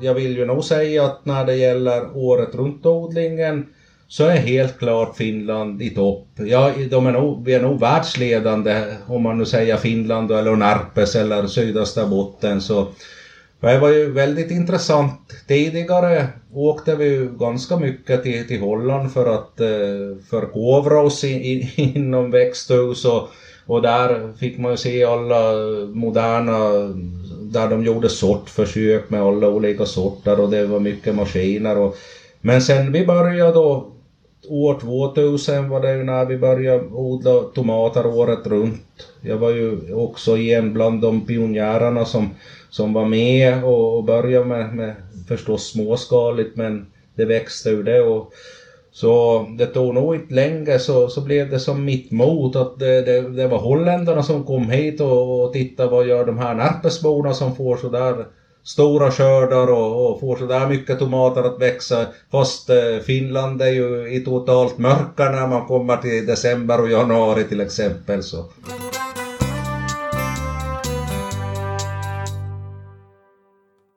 Jag vill ju nog säga att när det gäller året runt-odlingen så är helt klart Finland i topp. Ja, de är nog, vi är nog världsledande om man nu säger Finland eller Närpes eller sydöstra botten så det var ju väldigt intressant. Tidigare åkte vi ju ganska mycket till, till Holland för att eh, förkovra oss in, in, inom växthus och, och där fick man ju se alla moderna, där de gjorde sortförsök med alla olika sorter och det var mycket maskiner och men sen vi började då år 2000 var det ju när vi började odla tomater året runt. Jag var ju också en bland de pionjärerna som, som var med och, och började med, med förstås småskaligt men det växte ur det och så det tog nog inte länge så, så blev det som mitt mot att det, det, det var holländarna som kom hit och, och tittade vad gör de här närpesborna som får sådär stora skördar och, och får sådär mycket tomater att växa. Fast eh, Finland är ju i totalt mörker när man kommer till december och januari till exempel. Så.